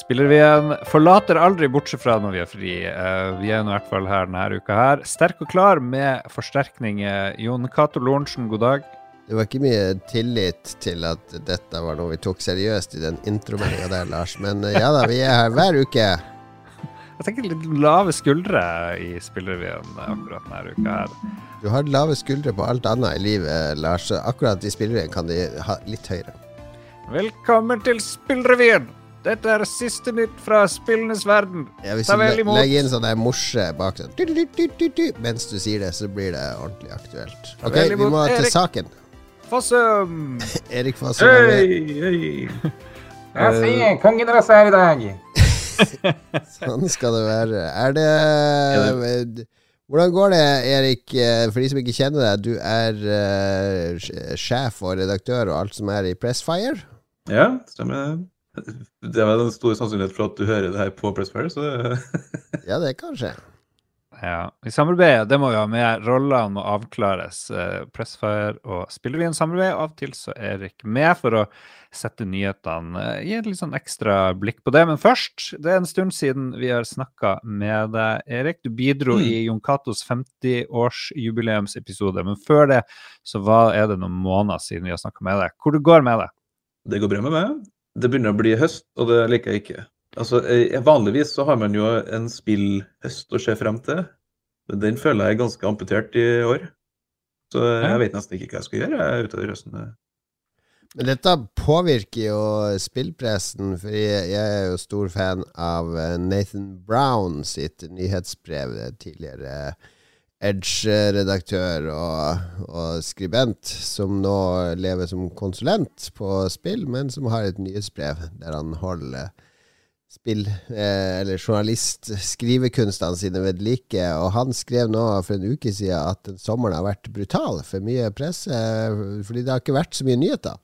Spillervien forlater aldri, bortsett fra når vi er fri. Uh, vi er i hvert fall her denne uka her. Sterk og klar med forsterkninger. Jon Cato Lorentzen, god dag. Det var ikke mye tillit til at dette var noe vi tok seriøst i den intromeldinga der, Lars. Men uh, ja da, vi er her hver uke. Jeg tenker litt lave skuldre i spillerevyen akkurat denne uka her. Du har lave skuldre på alt annet i livet, Lars. Akkurat i spillerevyen kan de ha litt høyere. Velkommen til Spillrevyen! Dette er siste nytt fra spillenes verden. Ja, hvis imot. Legg inn sånn der morse bak sånn, du, du, du, mens du sier det, så blir det ordentlig aktuelt. Ok, vi må til saken. Fossum! Erik Fossum. Hei, hei. Jeg sier kongen er her i dag. sånn skal det være. Er det Hvordan går det, Erik? For de som ikke kjenner deg, du er uh, sjef og redaktør og alt som er i Pressfire? Ja, stemmer. Det er vel en stor sannsynlighet for at du hører det her på Pressfire, så Ja, det kan skje. Ja, Vi samarbeider, det må vi ha med. Rollene må avklares. Eh, Pressfire og Spillervien samarbeider. Av og til så er Erik med for å sette nyhetene. Eh, gi et litt sånn ekstra blikk på det. Men først, det er en stund siden vi har snakka med deg, Erik. Du bidro mm. i Jon Catos 50-årsjubileumsepisode. Men før det så var, er det noen måneder siden vi har snakka med deg. Hvor det går med deg? Det går bra med meg. Det begynner å bli høst, og det liker jeg ikke. Altså, eh, Vanligvis så har man jo en spillhøst å se frem til. Men den føler jeg er ganske amputert i år. Så jeg vet nesten ikke hva jeg skal gjøre jeg utover høsten. Men dette påvirker jo spillpressen, for jeg, er jo stor fan av eh, Nathan Brown sitt nyhetsbrev, tidligere Edge-redaktør og, og, skribent, som nå lever som konsulent på spill, men som har et nyhetsbrev der han holder spill, eh, eller journalist, skrivekunstene sine ved like. Og han skrev nå for en uke siden at sommeren har vært brutal for mye presse, fordi det har ikke vært så mye nyheter.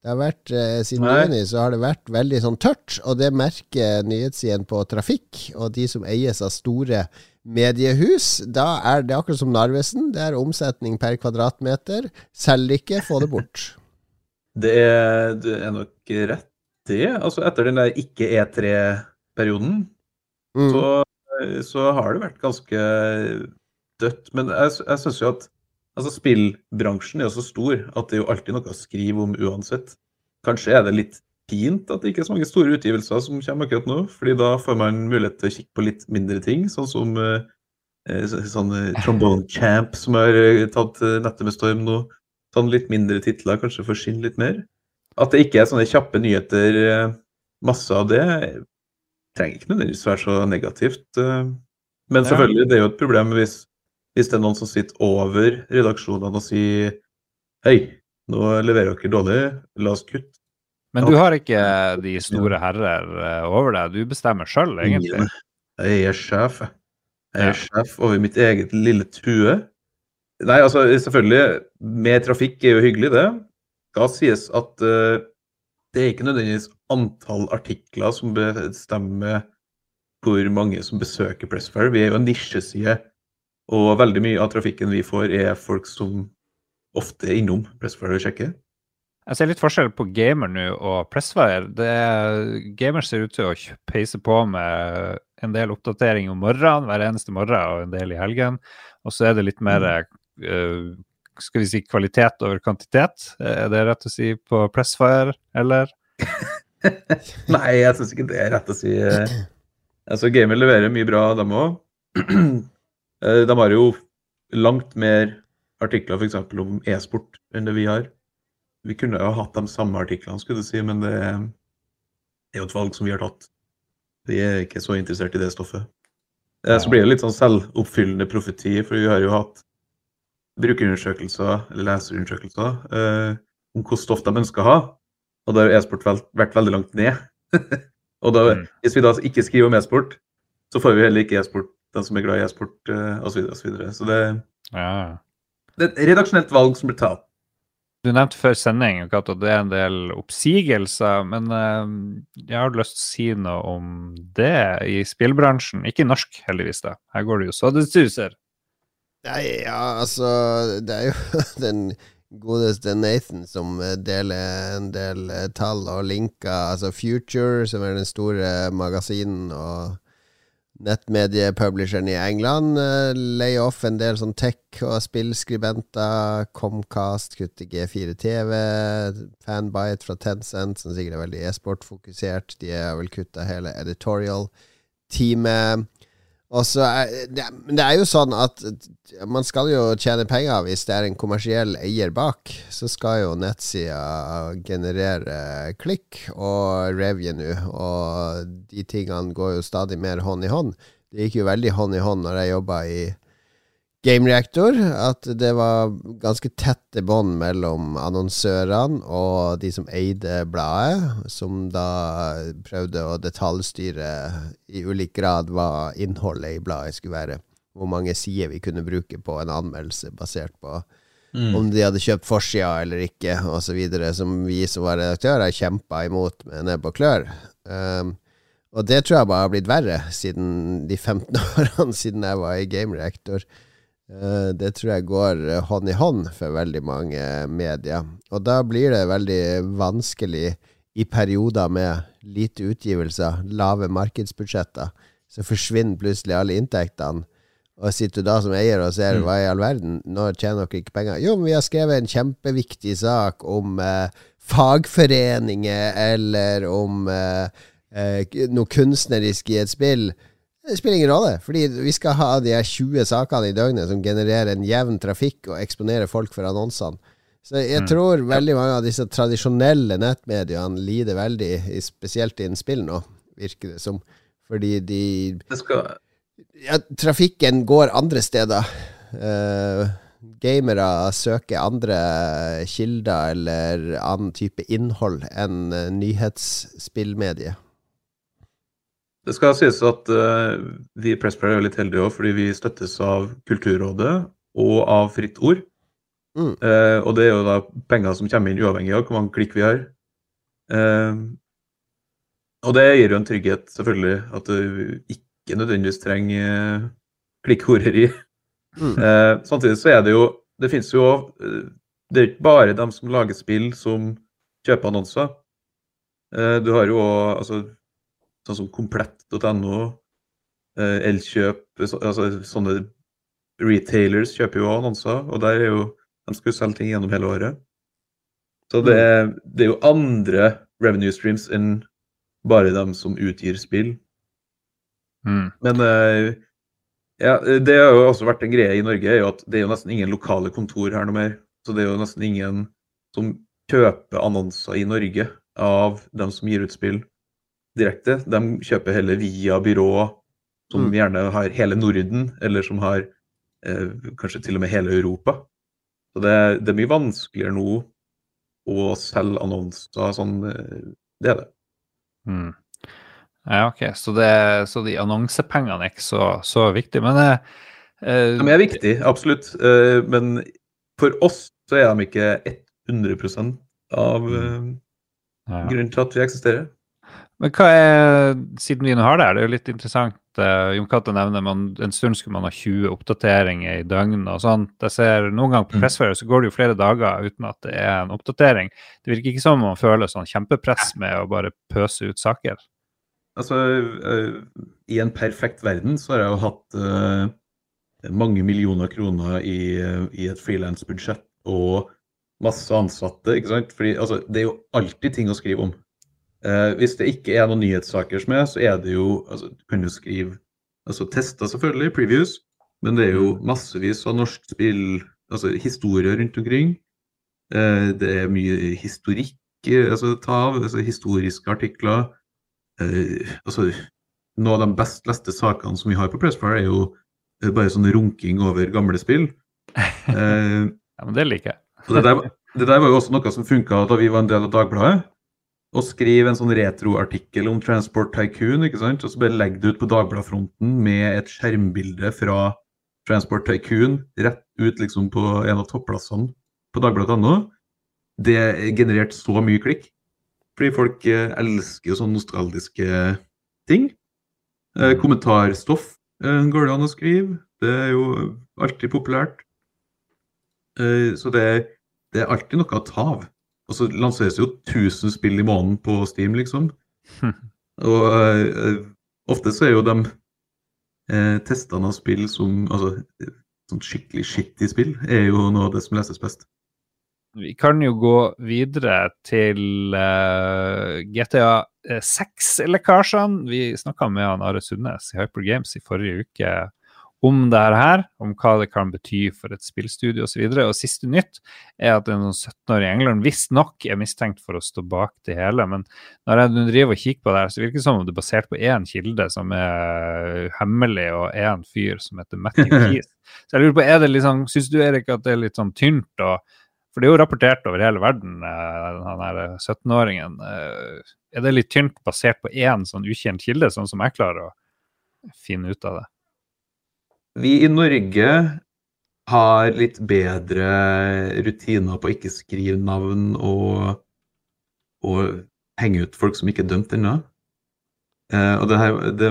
Det har vært, eh, Siden juni så har det vært veldig sånn tørt, og det merker nyhetssidene på Trafikk og de som eies av store mediehus. Da er det akkurat som Narvesen. Det er omsetning per kvadratmeter. Selg ikke, få det bort. Det er, det er nok rett, det. Altså etter den der ikke-E3-perioden, mm. så, så, har det vært ganske dødt. Men jeg, jeg syns jo at altså spillbransjen er jo så stor at det er jo alltid noe å skrive om uansett. Kanskje er det litt fint at det ikke er så mange store utgivelser som kommer akkurat nå, fordi da får man mulighet til å kikke på litt mindre ting, sånn som eh, eh sånn eh, Trombone Champ, som har eh, tatt nettet med storm nå. Sånn litt mindre titler, kanskje forsvinner litt mer. At det ikke er sånne kjappe nyheter, masse av det, trenger ikke nødvendigvis være så negativt. Men selvfølgelig, det er jo et problem hvis, hvis det er noen som sitter over redaksjonene og sier Hei, nå leverer dere dårlig, la oss kutte. Men du har ikke de store herrer eh, over deg, du bestemmer sjøl, egentlig? Jeg er sjef. Jeg er sjef over mitt eget lille tue. Nei, altså selvfølgelig, mer trafikk er jo hyggelig, det. Da sies at uh, det er ikke nødvendigvis antall artikler som bestemmer hvor mange som besøker Pressfire. Vi er jo en nisjeside, og veldig mye av trafikken vi får, er folk som ofte er innom Pressfire og sjekker. Jeg ser litt forskjell på gamer nå og Pressfire. Det, gamer ser ut til å peise på med en del oppdatering om morgenen hver eneste morgen og en del i helgen. Og så er det litt mer uh, skal vi si kvalitet over kvantitet. Er det rett å si på Pressfire, eller? Nei, jeg syns ikke det er rett å si. Altså, Gamer leverer mye bra, dem òg. Eh, de har jo langt mer artikler f.eks. om e-sport enn det vi har. Vi kunne jo hatt de samme artiklene, skulle du si, men det er jo et valg som vi har tatt. Vi er ikke så interessert i det stoffet. Eh, så blir det litt sånn selvoppfyllende profeti, for vi har jo hatt brukerundersøkelser, eller leserundersøkelser, eh, om hvilket stoff de ønsker å ha. Og da har e-sport vært veldig langt ned. og da, mm. hvis vi da ikke skriver om e-sport, så får vi heller ikke e-sport, den som er glad i e-sport, eh, osv. Så, videre, og så, så det, ja. det er et redaksjonelt valg som blir tatt. Du nevnte før sending at det er en del oppsigelser, men uh, jeg har lyst til å si noe om det i spillbransjen. Ikke i norsk, heldigvis. da. Her går det jo så det suser. Nei, ja, altså Det er jo den godeste Nathan som deler en del tall og linker. Altså Future, som er den store magasinen og nettmediepublisheren i England uh, lay off en del sånn tech- og spillskribenter. Comcast kutter G4 TV. Fanbite fra Tencent, som sikkert er veldig e-sport-fokusert. De har vel kutta hele editorial-teamet. Og så er det, det er jo sånn at man skal jo tjene penger hvis det er en kommersiell eier bak. Så skal jo nettsida generere klikk og revenue, og de tingene går jo stadig mer hånd i hånd. Det gikk jo veldig hånd i hånd når jeg jobba i Game Reactor, at det var ganske tette bånd mellom annonsørene og de som eide bladet, som da prøvde å detaljstyre i ulik grad hva innholdet i bladet skulle være. Hvor mange sider vi kunne bruke på en anmeldelse basert på mm. om de hadde kjøpt forsida eller ikke, osv., som vi som var redaktører, kjempa imot med nebb og klør. Um, og det tror jeg bare har blitt verre siden de 15 årene siden jeg var i Game Reactor. Eh, det tror jeg går eh, hånd i hånd for veldig mange medier. Og da blir det veldig vanskelig i perioder med lite utgivelser, lave markedsbudsjetter. Så forsvinner plutselig alle inntektene. Og sitter du da som eier og ser mm. hva i all verden, nå tjener dere ikke penger. Jo, men vi har skrevet en kjempeviktig sak om eh, fagforeninger, eller om eh, eh, noe kunstnerisk i et spill. Det spiller ingen rolle, fordi vi skal ha de 20 sakene i døgnet som genererer en jevn trafikk og eksponerer folk for annonsene. Så jeg mm. tror veldig mange av disse tradisjonelle nettmediene lider veldig, spesielt innen spill nå, virker det som. Fordi de ja, Trafikken går andre steder. Uh, gamere søker andre kilder eller annen type innhold enn nyhetsspillmediet. Det skal sies at uh, vi i Pressplay er litt heldige òg, fordi vi støttes av Kulturrådet og av Fritt Ord. Mm. Uh, og det er jo da penger som kommer inn uavhengig av hvor mange klikk vi har. Uh, og det gir jo en trygghet, selvfølgelig, at du ikke nødvendigvis trenger klikkhoreri. Mm. samtidig så er det jo Det finnes jo Det er ikke bare dem som lager spill, som kjøper annonser. du har jo òg altså, sånn som komplett.no, eh, Elkjøp altså Sånne retailers kjøper jo annonser, og der er jo de skal jo selge ting gjennom hele året. Så det mm. er, det er jo andre revenue streams enn bare dem som utgir spill. Mm. Men eh, ja, det har jo også vært en greie i Norge, er jo at det er jo nesten ingen lokale kontor her noe mer. Så det er jo nesten ingen som kjøper annonser i Norge av dem som gir ut spill direkte. De kjøper heller via byrå som mm. gjerne har hele Norden, eller som har eh, kanskje til og med hele Europa. Så det, det, er mye vanskeligere nå å selge annonser sånn. Eh, det er det. Mm. Ja, OK. Så, det, så, de annonsepengene er ikke så, så viktige. Men eh, eh, De er viktige, absolutt. Eh, men for oss så er de ikke 100% av mm. eh, grunnen til at vi eksisterer. Men hva er, siden vi nå har det her, det er jo litt interessant. Uh, Jon Cato nevner man en stund skulle man ha 20 oppdateringer i døgnet og sånt. Jeg ser Noen ganger på Pressfire så går det jo flere dager uten at det er en oppdatering. Det virker ikke som om man føler sånn kjempepress med å bare pøse ut saker. Altså, uh, i en perfekt verden så har jeg jo hatt uh, mange millioner kroner i, i et frilansbudsjett og masse ansatte, ikke sant. Fordi altså, det er jo alltid ting å skrive om. Eh, hvis det ikke er noen nyhetssaker som er, så er det jo altså, Du kan jo skrive altså Tester selvfølgelig, previews, men det er jo mm. massevis av norsk spill, altså historier rundt omkring. Eh, det er mye historikk altså, ta av, altså historiske artikler. Eh, altså, noen av de best leste sakene som vi har på Pressfire, er jo eh, bare sånn runking over gamle spill. Eh, ja, men det liker jeg. det, der, det der var jo også noe som funka da vi var en del av Dagbladet og skrive en sånn retroartikkel om Transport Tycoon, ikke sant? og så bare legge det ut på Dagbladfronten med et skjermbilde fra Transport Tycoon rett ut liksom på en av topplassene på dagbladet.no. Det genererte så mye klikk. Fordi folk eh, elsker sånne nostalgiske ting. Eh, mm. kommentarstoff eh, går det an å skrive. Det er jo alltid populært. Så det det er alltid noe å ta av. Og så lanseres jo 1000 spill i måneden på Steam, liksom. Og uh, ofte så er jo de uh, testene av spill som Altså sånn skikkelig skittig spill, er jo noe av det som leses best. Vi kan jo gå videre til uh, GTA 6-lekkasjene. Vi snakka med han Are Sundnes i Hyper Games i forrige uke om det her, om hva det kan bety for et spillstudio osv. Og, så og siste nytt er at en 17-åring i England visstnok er mistenkt for å stå bak det hele. Men når jeg driver og kikker på det her, så virker det som om det er basert på én kilde som er hemmelig, og én fyr som heter Matthew Keith. Så jeg lurer på, er det liksom, Syns du Erik at det er litt sånn tynt? og for det er jo rapportert over hele verden, eh, han her 17-åringen. Eh, er det litt tynt basert på én sånn ukjent kilde, sånn som jeg klarer å finne ut av det? Vi i Norge har litt bedre rutiner på å ikke skrive navn og, og henge ut folk som ikke er dømt ennå. Eh, og det, her, det,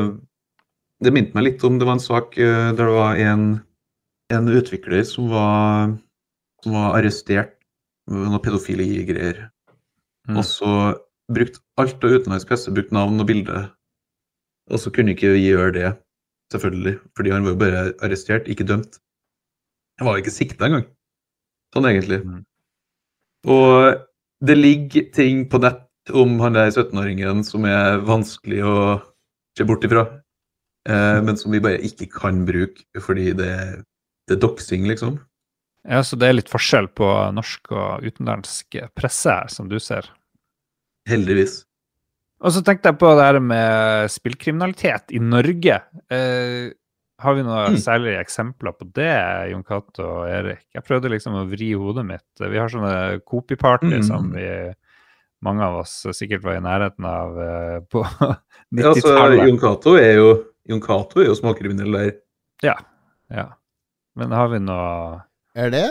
det minte meg litt om Det var en sak der det var en, en utvikler som var som var arrestert med noen pedofile greier. Mm. Og så brukt alt av utenlandsk presse, brukt navn og bilde. Og så kunne ikke vi gjøre det, selvfølgelig. Fordi han var jo bare arrestert, ikke dømt. Han var ikke sikta engang. Sånn egentlig. Mm. Og det ligger ting på nett om han der 17-åringen som er vanskelig å se bort ifra. Eh, men som vi bare ikke kan bruke fordi det, det er doxing, liksom. Ja, Så det er litt forskjell på norsk og utenlandsk presse her, som du ser? Heldigvis. Og så tenkte jeg på det her med spillkriminalitet i Norge. Eh, har vi noen mm. særlige eksempler på det, Jon Cato og Erik? Jeg prøvde liksom å vri hodet mitt. Vi har sånne kopiparty mm. som vi, mange av oss sikkert var i nærheten av uh, på 90-tallet. Ja, altså, Jon Cato er jo, Jon Cato er jo småkriminell der. Ja. ja. Men har vi noe er det?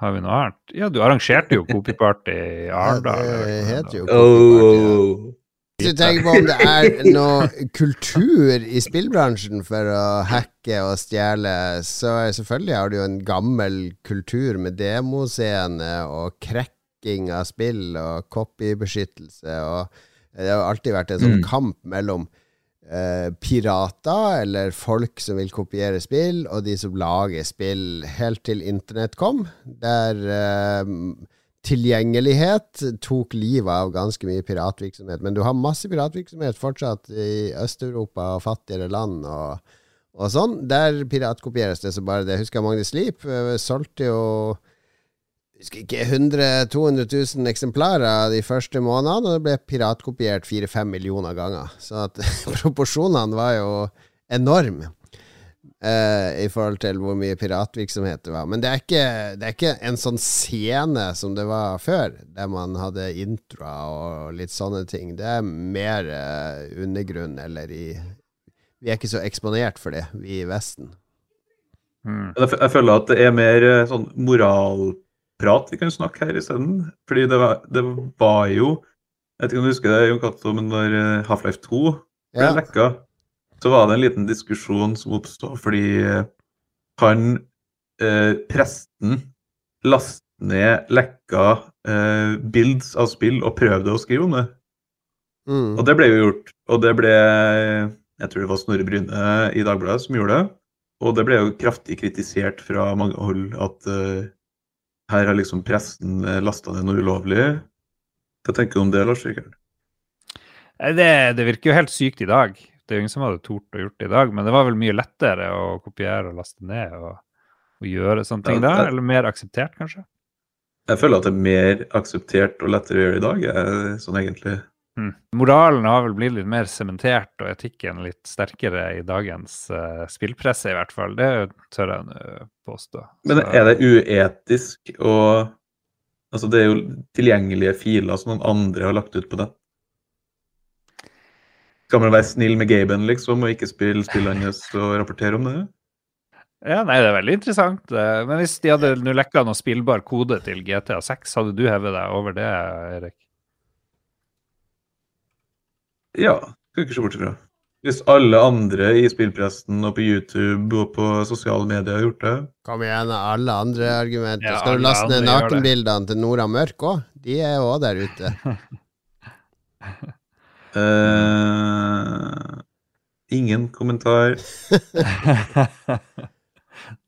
Har vi noe annet? Ja, du arrangerte jo Kopiparty i Arendal. Ja, det heter jo Kopiparty. Ja. Du tenker på om det er noe kultur i spillbransjen for å hacke og stjele, så selvfølgelig har du jo en gammel kultur med demoscene og cracking av spill og copybeskyttelse. Og det har alltid vært en sånn mm. kamp mellom eh, pirater, eller folk som vil kopiere spill, og de som lager spill, helt til internett kom, der eh, tilgjengelighet tok livet av ganske mye piratvirksomhet. Men du har masse piratvirksomhet fortsatt i Øst-Europa og fattigere land. og, og sånn. Der piratkopieres det så bare det. Husker Magnus Sleep eh, solgte jo husker ikke 100 200 000 eksemplarer de første månedene, og det ble piratkopiert 4-5 millioner ganger. Så at proporsjonene var jo enorme eh, i forhold til hvor mye piratvirksomhet det var. Men det er, ikke, det er ikke en sånn scene som det var før, der man hadde introa og litt sånne ting. Det er mer uh, undergrunn, eller i Vi er ikke så eksponert for det, vi i Vesten. Mm. Jeg føler at det er mer eh, sånn moralprat vi kan snakke her isteden. Fordi det var, det var, jo Jeg vet ikke om du husker det, Jon Cato, men når Half-Life 2 ble ja. lekka, så var det en liten diskusjon som oppstod fordi eh, han eh, presten lastet ned lekka eh, builds av spill og prøvde å skrive om det. Mm. Og det ble jo gjort. Og det ble Jeg tror det var Snorre Bryne i Dagbladet som gjorde det. Og det ble jo kraftig kritisert fra mange hold at uh, her har liksom presten eh, lasta ned noe ulovlig. Hva tenker du om det, Lars Rikard? Det, det, virker jo helt sykt i dag. Det er jo ingen som hadde tort å gjort det i dag, men det var vel mye lettere å kopiere og laste ned og, og gjøre sånne ting der? Eller mer akseptert, kanskje? Jeg føler at det er mer akseptert og lettere å gjøre i dag, sånn egentlig. Mm. Moralen har vel blitt litt mer sementert, og etikken litt sterkere i dagens uh, spillpresse, i hvert fall. Det tør jeg nå påstå. Men er det uetisk å Altså, det er jo tilgjengelige filer som noen andre har lagt ut på det. Skal man være snill med Gaben, liksom, og ikke spille spillet hans og rapportere om det? Ja, nei, det er veldig interessant. Eh, men hvis de hadde nå lekka noe spillbar kode til GTA 6, hadde du hevet deg over det, Erik? Ja, skal ikke se bort ifra. hvis alle andre i spillpressen og på YouTube og på sosiale medier har gjort det Kom igjen, alle andre argumenter. Ja, Skal du laste ned nakenbildene til Nora Mørk òg? De er jo òg der ute. eh, Ingen kommentar.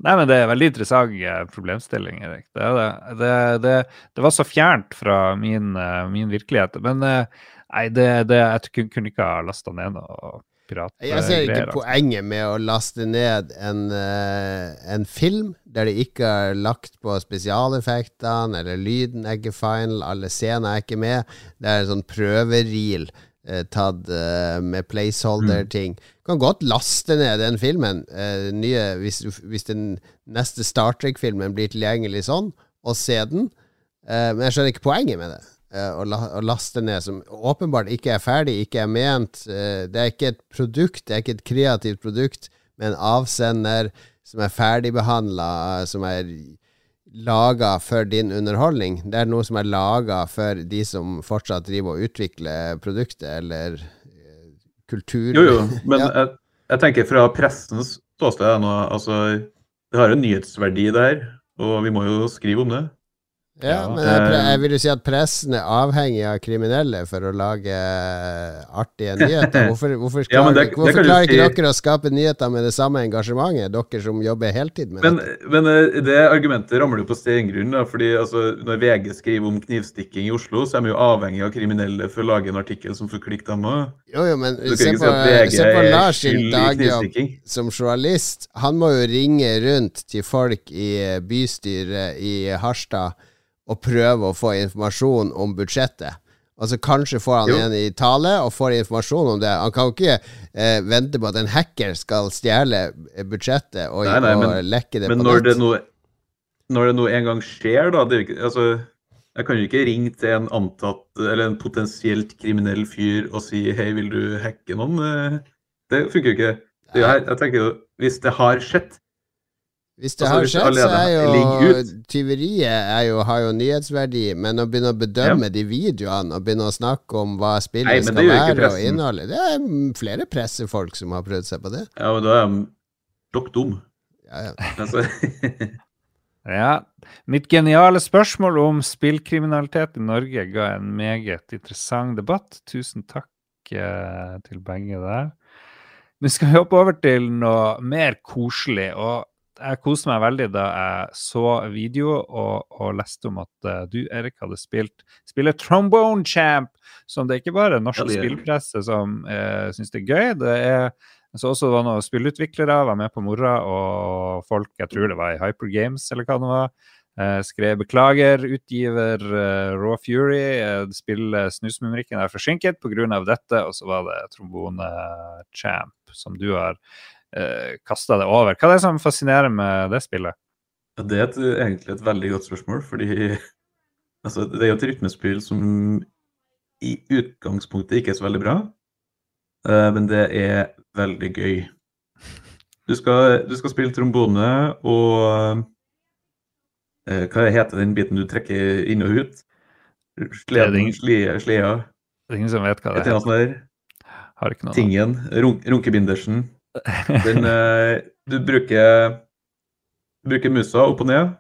Nei, men det er veldig interessant eh, problemstilling, Erik. Det, er det. Det, det, det var så fjernt fra min, eh, min virkelighet. Men nei, det, det, jeg kun- kunne ikke ha lasta ned noe piratgreier. Jeg ser ikke greier, poenget med å laste ned en, en film der de ikke har lagt på spesialeffektene, eller lyden er ikke final, alle scener er ikke med. Det er en sånn prøvereel eh, tatt eh, med placeholder-ting. Kan godt laste ned den filmen, eh, nye, hvis, hvis den neste Star Trek-filmen blir tilgjengelig sånn, og se den. Eh, men jeg skjønner ikke poenget med det. eh, Å, la, å laste ned, som åpenbart ikke er ferdig, ikke er ment. eh, det er ikke et produkt, det er ikke et kreativt produkt, med en avsender som er ferdigbehandla, som er laga for din underholdning. Det er noe som er laga for de som fortsatt driver og utvikler produktet, eller eh, kultur. Jo, jo, men Ja. jeg, jeg tenker fra pressens ståsted nå, altså, Det har jo nyhetsverdi der, og vi må jo skrive om det. Ja, Ja. men jeg, jeg vil jo si at pressen er avhengig av kriminelle for å lage eh, artige nyheter. Hvorfor, hvorfor, Ja, klarer, det- hvorfor klarer ikke si- dere å skape nyheter med det samme engasjementet, dere som jobber heltid med Men, dette? men eh, det argumentet ramler jo på steingrunn. da, fordi altså, Når VG skriver om knivstikking i Oslo, så er vi jo avhengig av kriminelle for å lage en artikkel som får klikk, dem òg. Jo, jo, men se på, si se på Lars sin dagjobb som journalist. Han må jo ringe rundt til folk i eh, bystyret i Harstad og prøve å få informasjon om budsjettet. Altså Kanskje får han Jo. en i tale og får informasjon om det. Han kan jo ikke eh, vente på at en hacker skal stjele budsjettet og, Nei, nei, og men- lekke det Men på når nett. det, nå, når det nå en gang skjer, da det altså, Jeg kan jo ikke ringe til en antatt, eller en potensielt kriminell fyr og si hei, vil du hacke noen? Eh, Det funker jo ikke. Det er her, jeg tenker jo, Hvis det har skjedd, Hvis det Altså, har skjedd, så er jo tyveriet er jo, har jo nyhetsverdi, men å begynne å bedømme de videoene og begynne å snakke om hva spillet Nei, skal være og innholdet Det er flere pressefolk som har prøvd seg på det. ja, og da er de dokk dum. Ja, ja. Altså, Ja. Mitt geniale spørsmål om spillkriminalitet i Norge ga en meget interessant debatt. Tusen takk eh, til begge der. Nå skal vi hoppe over til noe mer koselig. og Jeg koste meg veldig da jeg så video og, og leste om at uh, du, Erik, hadde spilt spiller Trombone Champ, som det er ikke bare norsk Ja, det spillpresse som uh, syns det er gøy. Det er så også det var noen spillutviklere var med på mora, og folk, jeg tror det var i Hyper Games eller hva det var, eh, skrev beklager, utgiver eh, Raw Fury, eh, spillet Snusmumrikken er forsinket pga. dette, og så var det Trombone Champ som du har eh, kasta det over. Hva er det som fascinerer med det spillet? Ja, Det er et, egentlig et veldig godt spørsmål, fordi altså, det er jo et rytmespill som i utgangspunktet ikke er så veldig bra, uh, men det er veldig gøy. Du skal, du skal spille trombone og uh, Hva heter den biten du trekker inn og ut? Sleden, sleda, Det er ingen som vet hva det heter. sånt der. Har ikke noe. Tingen. Runk, runkebindersen. Den, eh, du bruker du bruker musa opp og ned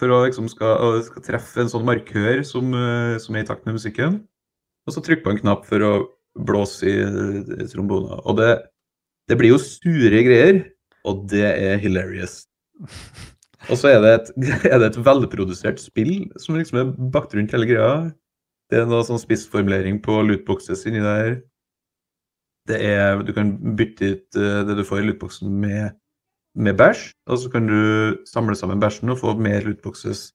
for å liksom skal, skal treffe en sånn markør som, eh, som er i takt med musikken. Og så trykke på en knapp for å blåse i i trombona. Og det, det blir jo sure greier, og det er hilarious. Og så er det et, er det et velprodusert spill som liksom er bakt rundt hele greia. Det er noe sånn spissformulering på lootboxes inni der. Det er, du kan bytte ut eh, det du får i lootboxen med, med bæsj, og så kan du samle sammen bæsjen og få mer lootboxes.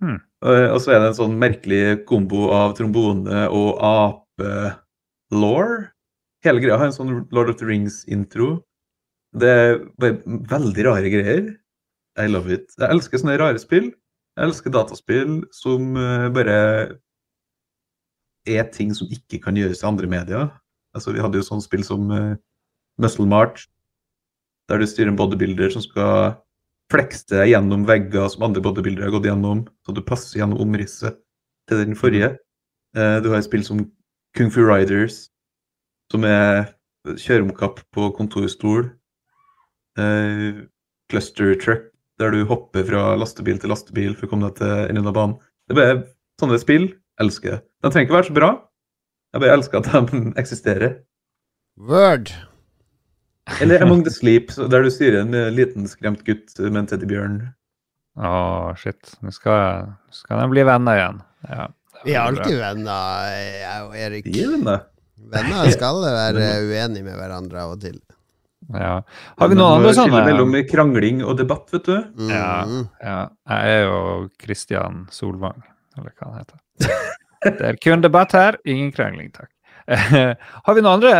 Hmm. Eh, og så er det en sånn merkelig kombo av trombone og ape-law. Hele greia har en sånn Lord of the Rings-intro. Det er bare veldig rare greier. I love it. Jeg elsker sånne rare spill. Jeg elsker dataspill som eh, bare er ting som ikke kan gjøres i andre medier. Altså, vi hadde jo sånn spill som uh, Muscle March, der du styrer en bodybuilder som skal flekse gjennom vegger som andre bodybuildere har gått gjennom, så du passer gjennom omrisset til den forrige. Uh, du har et spill som Kung Fu Riders, som er kjøre om kapp på kontorstol. Uh, cluster truck, der du hopper fra lastebil til lastebil for å komme deg til enden av banen. Det er bare sånne spill. Elsker det. De trenger ikke være så bra. Jeg bare elsker at de eksisterer. Word. Eller Among the Sleep, der du styrer en eh, liten skremt gutt med en teddybjørn. Å, shit. Nå skal, skal de bli venner igjen. Ja, Vi er alltid venner, jeg og Erik. Det. Venner skal være uenige med hverandre av og til. Ja. Har vi noen andre skille sånne? Mellom krangling og debatt, vet du. Mm. Ja. Ja, jeg er jo Kristian Solvang, eller hva han heter. Det er kun debatt her, ingen krangling, takk. Har vi noen andre?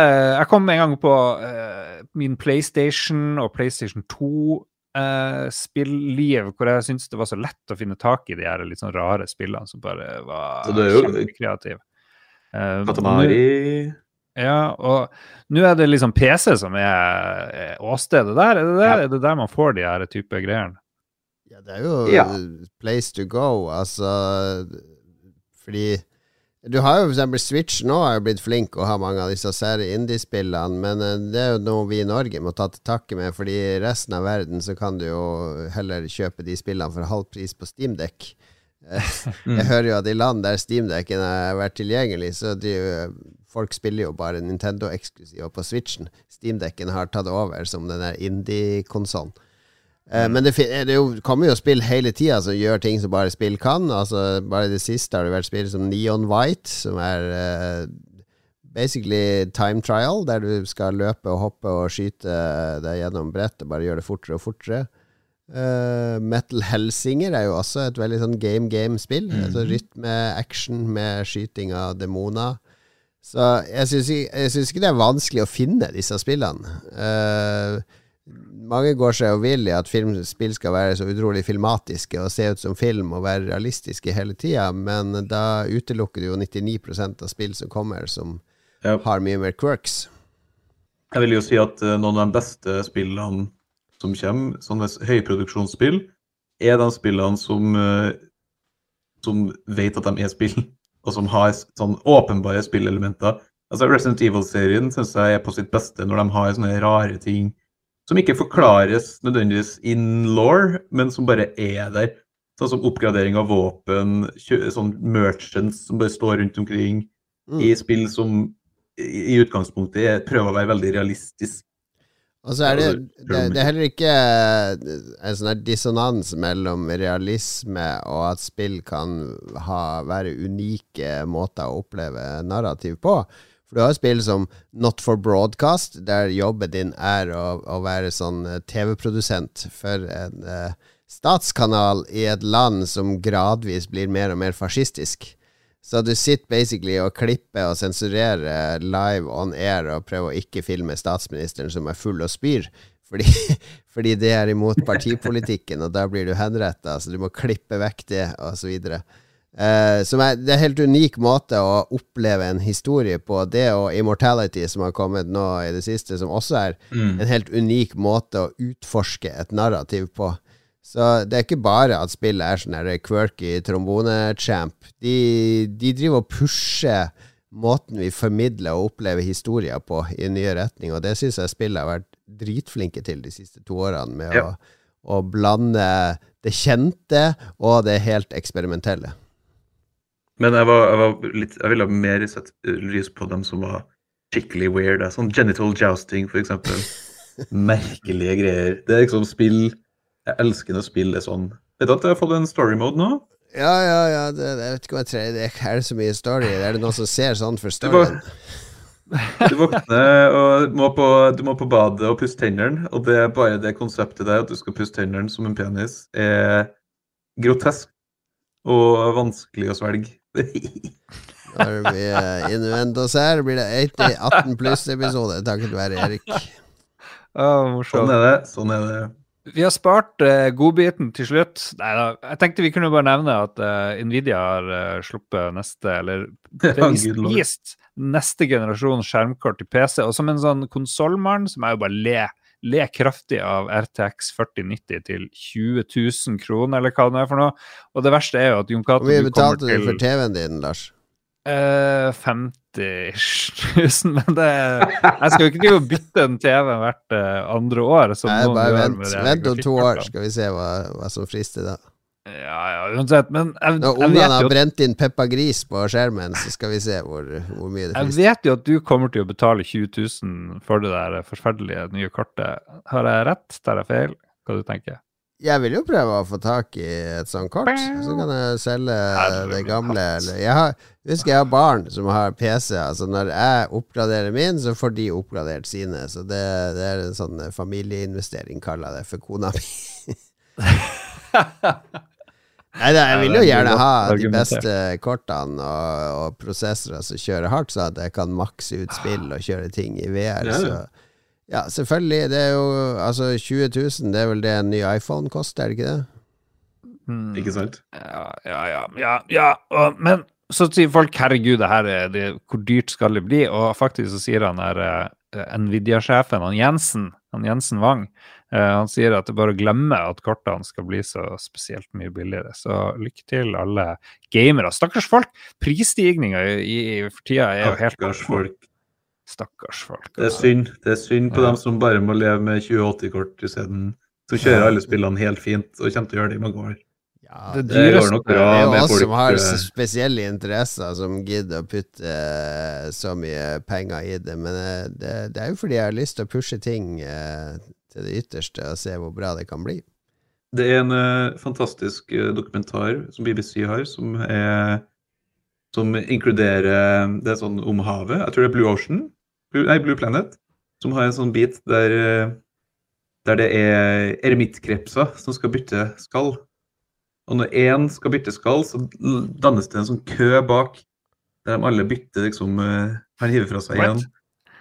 Jeg kom en gang på uh, min PlayStation og PlayStation 2-spilliv, hvor jeg syntes det var så lett å finne tak i de her litt sånn rare spillene som bare var Så det jo- kjempekreative. Eh, Katamari ja, og nå er det liksom PC som er er åstedet der. Er det der, er det der man får de her type greiene? Ja, det er jo Ja. place to go, altså Fordi du har jo eksempel Switch nå har jo blitt flink å ha mange av disse sære indie-spillene, men eh, det er jo noe vi i Norge må ta til takke med, fordi i resten av verden så kan du jo heller kjøpe de spillene for halv pris på Steamdeck. Jeg hører jo at i land der Steamdecken har vært tilgjengelig, så de, folk spiller jo bare Nintendo-eksklusiv på Switchen. Steamdecken har tatt over som den der indie-konsollen. Eh, Men det, fin- det jo, kommer jo spill hele tida som gjør ting som bare spill kan. Altså Bare i det siste har det vært spill som Neon White, som er eh, basically time trial, der du skal løpe og hoppe og skyte deg gjennom brettet, bare gjøre det fortere og fortere. Eh, Metal Helsinger er jo også et veldig sånn game-game-spill. Altså rytme, action med skyting av demoner. Så jeg syns ikke, ikke det er vanskelig å finne disse spillene. Eh, mange går seg jo vill i at filmspill skal være så utrolig filmatiske og se ut som film og være realistiske hele tida, men da utelukker du jo 99% av spill som kommer, som Ja. har mye mer quirks. Jeg vil jo si at eh, noen av de beste spillene som kommer, sånne høyproduksjonsspill, er de spillene som, eh, som vet at de er spill, og som har sånn åpenbare spillelementer. Altså Resident Evil-serien syns jeg er på sitt beste når de har sånne rare ting som ikke forklares nødvendigvis in law, men som bare er der. Sånn som oppgradering av våpen, sånn merchants som bare står rundt omkring Mm. i spill som i utgangspunktet er- prøver å være veldig realistisk. Og så er det, det, det er heller ikke en sånn dissonans mellom realisme og at spill kan ha, være unike måter å oppleve narrativ på. For du har jo spill som Not for Broadcast, der jobben din er å, å være sånn eh, TV-produsent for en uh, statskanal i et land som gradvis blir mer og mer fascistisk. Så du sitter basically og klipper og sensurerer live on air og prøver å ikke filme statsministeren som er full og spyr, fordi, fordi det er imot partipolitikken, og da blir du henretta, så du må klippe vekk det, osv. Uh, som er, det er en helt unik måte å oppleve en historie på. Det og Immortality, som har kommet nå i det siste, som også er en helt unik måte å utforske et narrativ på. Så det er ikke bare at spillet er sånn her quirky trombone-champ. De, de driver og pusher måten vi formidler og opplever historier på i nye retning, og det syns jeg spillet har vært dritflinke til de siste to årene, med Ja. å, å blande det kjente og det helt eksperimentelle. Men jeg, var, jeg, var litt, jeg ville mer sett lys på dem som var skikkelig weird. Sånn genital jousting, for eksempel. Merkelige greier. Det er liksom spill Jeg elsker når spill er sånn. Vet du at jeg har fått en story mode nå? Ja, ja, ja, det, jeg vet ikke hva jeg trenger det. Er så mye story? Er det noen som ser sånn for storyen? Du våkner og må på, du må på badet og pusse tennene, og det er bare det konseptet der at du skal pusse tennene som en penis, er grotesk og vanskelig å svelge. Er det blir innuendos her. Blir det 80, 18 pluss-episode takket være Erik. Oh. Sånn er det. Sånn er det. Vi har spart uh, godbiten til slutt. Nei da, jeg tenkte vi kunne bare nevne at uh, Nvidia har uh, sluppet neste, eller vist, vist neste generasjon skjermkort til PC. Og som en sånn konsollmann, så må jeg jo bare le, le kraftig av RTX 4090 til 20 000 kroner, eller hva det er for noe. Og det verste er jo at Jon Hvor mye betalte du for TV-en din, Lars? Eh, 50 000, men det Jeg skal jo ikke drive og bytte en TV hvert eh, andre år. Som Nei, bare vent, vent om to år, skal vi se hva, hva som frister da. Ja, ja, uansett. Men jeg, Når ungene har brent inn Peppa Gris på skjermen, så skal vi se hvor, hvor mye det jeg vet jo at du kommer til å betale 20 000 for det der forferdelige nye kortet. Har jeg rett? Tar jeg feil? Hva du tenker Jeg vil jo prøve å få tak i et sånt kort, så kan jeg selge det gamle. jeg har, husker jeg har barn som har PC. Altså Når jeg oppgraderer min, så får de oppgradert sine. Så det, det er en sånn familieinvestering, kaller jeg det, for kona mi. Nei, da, jeg vil jo er gjerne ha de beste kortene og, og prosessorer som kjører hardt, så at jeg kan makse ut spill og kjøre ting i VR. Så ja, selvfølgelig. Det er jo Altså 20 000, det er vel det en ny iPhone koster, er det ikke det? Mm. Ikke sant? Ja, ja, ja. ja, ja. Og, men så sier folk herregud, det her er det, hvor dyrt skal det bli? Og faktisk så sier han der eh, Nvidia-sjefen, han Jensen, han Jensen Wang, eh, han sier at det er bare å glemme at kortene skal bli så spesielt mye billigere. Så lykke til, alle gamere. Stakkars folk! Prisstigninga for tida er jo helt Stakkars folk. Stakkars folk. Det er altså. synd. Det er synd på Ja. dem som bare må leve med 2080-kort isteden. Så kjører alle spillene helt fint og kommer til å gjøre det i mange år. Ja, Det det, går nok bra med oss folk. som har eh, spesielle interesser, som gidder å putte uh, så mye penger i det. Men uh, det, det er jo fordi jeg har lyst til å pushe ting uh, til det ytterste og se hvor bra det kan bli. Det er en fantastisk dokumentar som BBC har, som er som inkluderer Det er sånn om havet. Jeg tror det er Blue Ocean. Blue, nei, Blue Planet. Som har en sånn bit der, der det er eremittkrepser som skal bytte skall. Og når én skal bytte skall, så dannes det en sånn kø bak, der de alle bytter liksom eh, Han hiver fra seg igjen.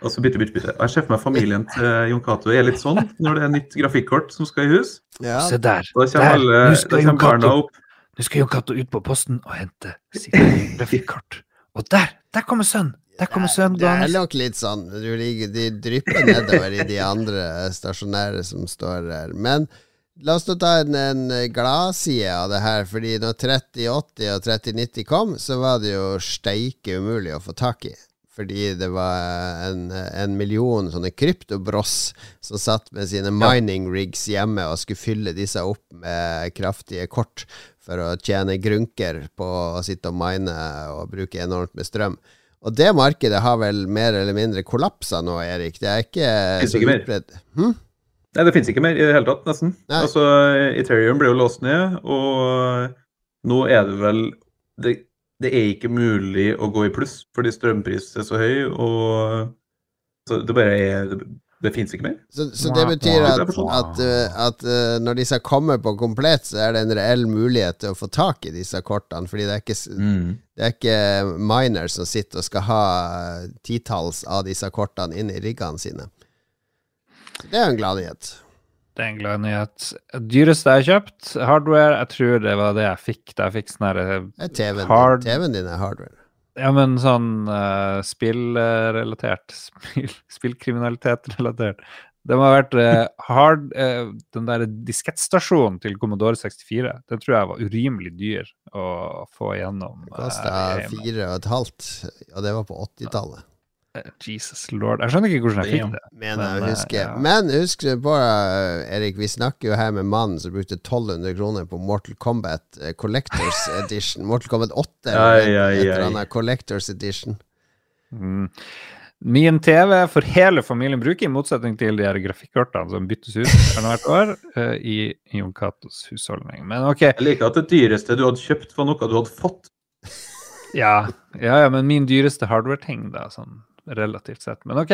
og så bytter, bytter, bytter. Jeg ser for meg familien til Jon Cato er litt sånn når det er nytt grafikkort som skal i hus. Ja, Se der. Da kommer, alle, nå da kommer barna opp. Nå skal Jon Cato ut på posten og hente sitt grafikkort. Og der! Der kommer sønnen! Der kommer sønnen det er nok litt sånn du De drypper nedover i de andre stasjonære som står der. Men la oss ta en, en gladside av det her. Fordi når 3080 og 3090 kom, så var det jo steike umulig å få tak i. Fordi det var en, en million sånne kryptobross som satt med sine mining rigs hjemme og skulle fylle disse opp med kraftige kort for å tjene grunker på å sitte og mine og bruke enormt med strøm. Og det markedet har vel mer eller mindre kollapsa nå, Erik. Det er ikke så utbredt. Hm? Nei, det finnes ikke mer i det hele tatt, nesten. Nei. Altså, Ethereum ble jo låst ned, og nå er det vel det, det er ikke mulig å gå i pluss fordi strømpris er så høy, og så det bare er Det, det fins ikke mer. Så, så det betyr at, at, at uh, når disse kommer på komplett, så er det en reell mulighet til å få tak i disse kortene. Fordi det er ikke, mm. det er ikke miners som sitter og skal ha titalls av disse kortene inn i riggene sine. Det er en glad nyhet. Det er en glad nyhet. Dyreste jeg har kjøpt, hardware, jeg tror det var det jeg fikk da jeg fikk sånn her er TV-en Hard- din. TV-en din er hardware. Ja, men sånn uh, spillrelatert. Spill, spillkriminalitet-relatert. Det må ha vært uh, hard uh, Den der diskettstasjonen til Commodore 64, den tror jeg var urimelig dyr å få igjennom. Det kosta fire og et halvt, og det var på 80-tallet. Eh, Jesus lord. Jeg skjønner ikke hvordan jeg fikk det. Men, Men, eh, ja. Men husk på, eh, Erik, vi snakker jo her med mannen som brukte 1200 kroner på Mortal Kombat Collectors Edition. Mortal Kombat 8 eller et- eller annet Collectors Edition. Mm. Min TV for hele familien bruker, i motsetning til de her grafikkortene som byttes ut hvert år i, i Jon Catos husholdning. Men OK, Jeg liker at det dyreste du hadde kjøpt, var noe du hadde fått. ja, ja, ja men min dyreste hardware-ting, da, sånn relativt sett. Men OK,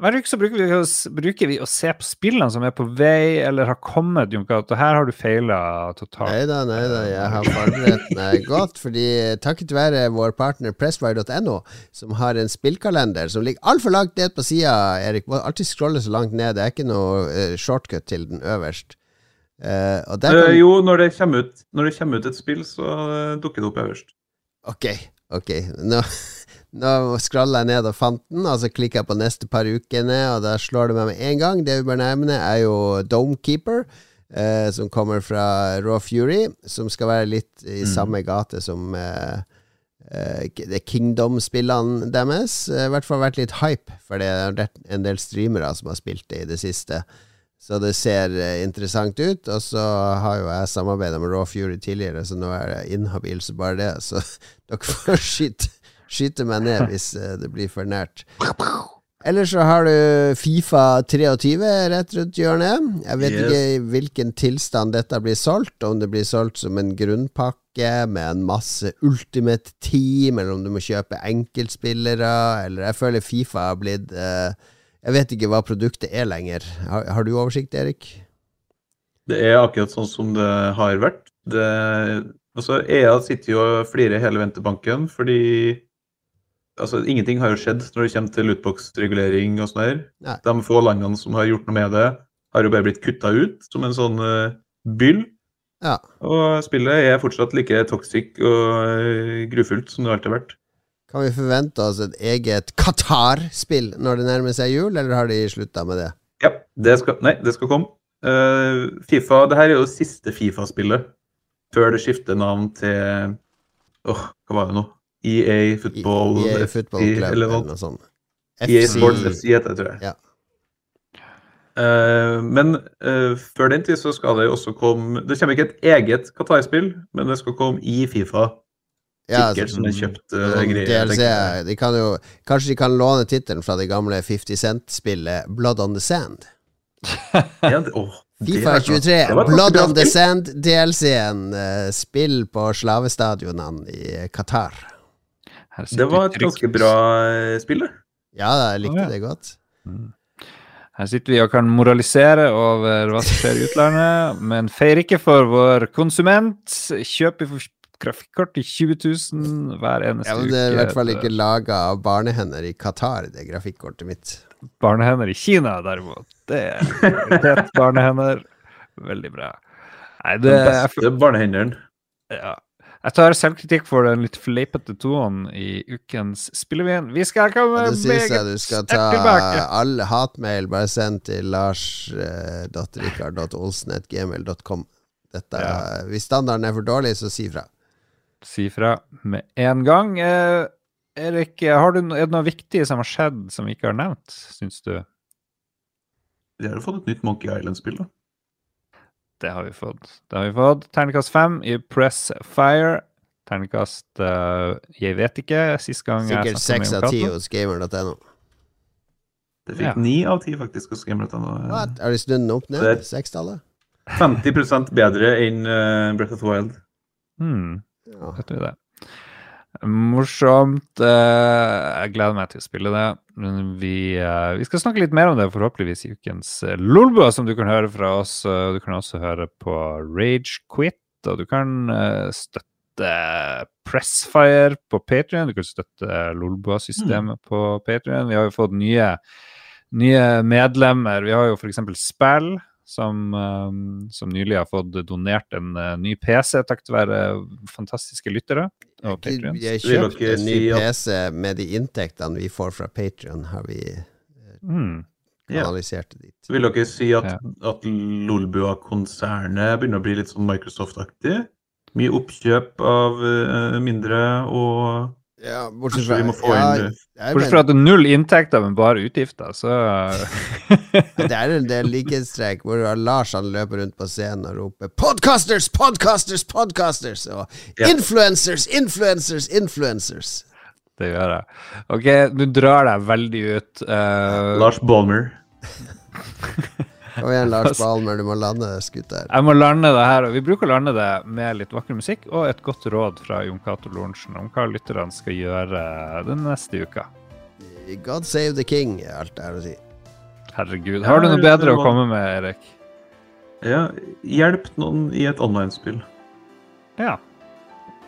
hver uke så bruker vi, bruker vi å se på spillene som er på vei eller har kommet, Jon Cato. Her har du feila totalt. Nei da, nei da, jeg har forberedt meg godt. Fordi takket være vår partner Presswire.no, som har en spillkalender som ligger altfor langt ned på sida, Erik. Må alltid scrolle så langt ned. Det er ikke noe eh, shortcut til den øverst. Uh, og der kan, jo, når det, kommer ut, når det kommer ut et spill, så dukker det opp øverst. Ok, ok. Nå, nå skralla jeg ned og fant den, og så klikker jeg på neste par ukene, og da slår det meg med en gang. Det vi bør nevne, er jo Domekeeper, eh, som kommer fra Raw Fury, som skal være litt i Mm. samme gate som eh, eh Kingdom-spillene deres. I hvert fall vært litt hype, for det er en del streamere som har spilt det i det siste. Så det ser interessant ut. Og så har jo jeg samarbeida med Raw Fury tidligere, så nå er jeg inhabil så bare det. Så dere får skyte, skyte meg ned hvis det blir for nært. Eller så har du Fifa 23 rett rundt hjørnet. Jeg vet yes. ikke i hvilken tilstand dette blir solgt. Om det blir solgt som en grunnpakke med en masse Ultimate Team, eller om du må kjøpe enkeltspillere, eller Jeg føler Fifa har blitt uh, Jeg vet ikke hva produktet er lenger. Har, har, du oversikt, Erik? Det er akkurat sånn som det har vært. Det, altså, EA sitter jo og flirer hele ventebanken fordi altså, Ingenting har jo skjedd når det kommer til lootbox-regulering og sånn her. De få landene som har gjort noe med det, har jo bare blitt kutta ut som en sånn uh, byll. Ja. Og spillet er fortsatt like toxic og uh, grufullt som det alltid har vært. Kan vi forvente oss et eget Qatar-spill når det nærmer seg jul, eller har de slutta med det? Ja, det skal, nei, det skal komme. Uh, Fifa, det her er jo det siste Fifa-spillet før det skifter navn til Åh, oh, hva var det nå? EA Football, EA Football Club, eller noe sånt. EA Sports FC heter det, tror jeg. Ja. Uh, men uh, før den tid så skal det jo også komme Det kommer ikke et eget Qatar-spill, men det skal komme i Fifa. Ja, Sikkert som en kjøpt uh, greie. DLC, de kan jo, kanskje de kan låne tittelen fra det gamle 50 Cent-spillet Blood on the Sand. ja, det, oh, Fifa 23, Blood on the Sand, DLC-en. spill på slavestadionene i Qatar. Det var et ganske bra eh, spill, det. Ja, jeg likte det godt. Mm. Her sitter vi og kan moralisere over hva som skjer i utlandet, men feir ikke for vår konsument. Kjøp vi grafikkort i 20 000 hver eneste uke. Ja, men Det er i hvert fall ikke laga av barnehender i Qatar, det grafikkortet mitt. Barnehender i Kina, derimot. Det er tett barnehender. Veldig bra. Nei, det Den beste barnehenderen. Ja. Jeg tar selvkritikk for den litt fleipete tonen i ukens Spillevin. Vi skal komme ja, Det syns jeg du skal ta all hatmail. Bare send til lars.rikard.olsen.gmail.com. Dette, ja. Hvis standarden er for dårlig, så si fra. Si fra med en gang. Eh, Erik, har du, er det noe viktig som har skjedd som vi ikke har nevnt, syns du? Vi har jo fått et nytt Monkey Island-spill, da. Det har vi fått. Det har vi fått. Terningkast fem i Press Fire. Terningkast uh, Jeg vet ikke. Sist gang Sikkert seks av ti hos gamer.no. Det fikk ni ja. av ti faktisk hos gamer.no. Er det snudd den opp ned? Sekstallet? 50 bedre enn uh, Breath of the Wild. Hmm. Ja. Vet du det. Morsomt. Eh, jeg gleder meg til å spille det. Vi, eh, vi skal snakke litt mer om det forhåpentligvis i ukens eh, Lolbua, som du kan høre fra oss. Du kan også høre på Rage Quit, og du kan støtte Pressfire på Patrion. Du kan støtte Lolbua-systemet mm. på Patrion. Vi har jo fått nye, nye medlemmer. Vi har jo f.eks. Spill som, um, som, nylig har fått donert en uh, ny PC takket være fantastiske lyttere. Vi har kjøpt en ny PC med de inntektene vi får fra Patrion, har vi analysert mm. kanalisert dit. Vil dere si at, ja. at Lolbua-konsernet begynner å bli litt sånn Microsoft-aktig? Mye oppkjøp av mindre og ja, bortsett fra, ja, bortsett fra at det er null inntekter, men bare utgifter, så Det er en del likhetstrekk hvor Lars han løper rundt på scenen og roper 'Podcasters! Podcasters! Podcasters!' og. 'Influencers! Influencers! Influencers!' Det gjør jeg. Ok, du drar deg veldig ut. Uh... Lars Bolmer. Kom igjen, Lars Balmer, du må lande skuta her. Jeg må lande det her. og Vi bruker å lande det med litt vakker musikk og et godt råd fra Jon Cato Lorentzen om hva lytterne skal gjøre den neste uka. God save the king, er alt det her å si. Herregud. Har du noe bedre å komme med, Erik? Ja, hjelp noen i et online-spill. Ja.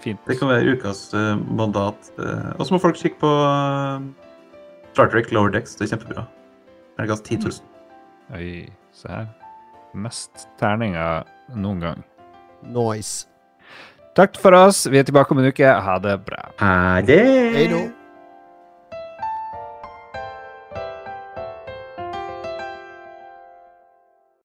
Fint. Det kan være ukas uh, mandat. Uh, og så må folk kikke på uh, Star Trek Lower Decks. Det er kjempebra. Terningkast 10 000. Oi. Se her. Mest terninger noen gang. Nice. Takk for oss. Vi er tilbake om en uke. Ha det bra. Ha det. Hei då.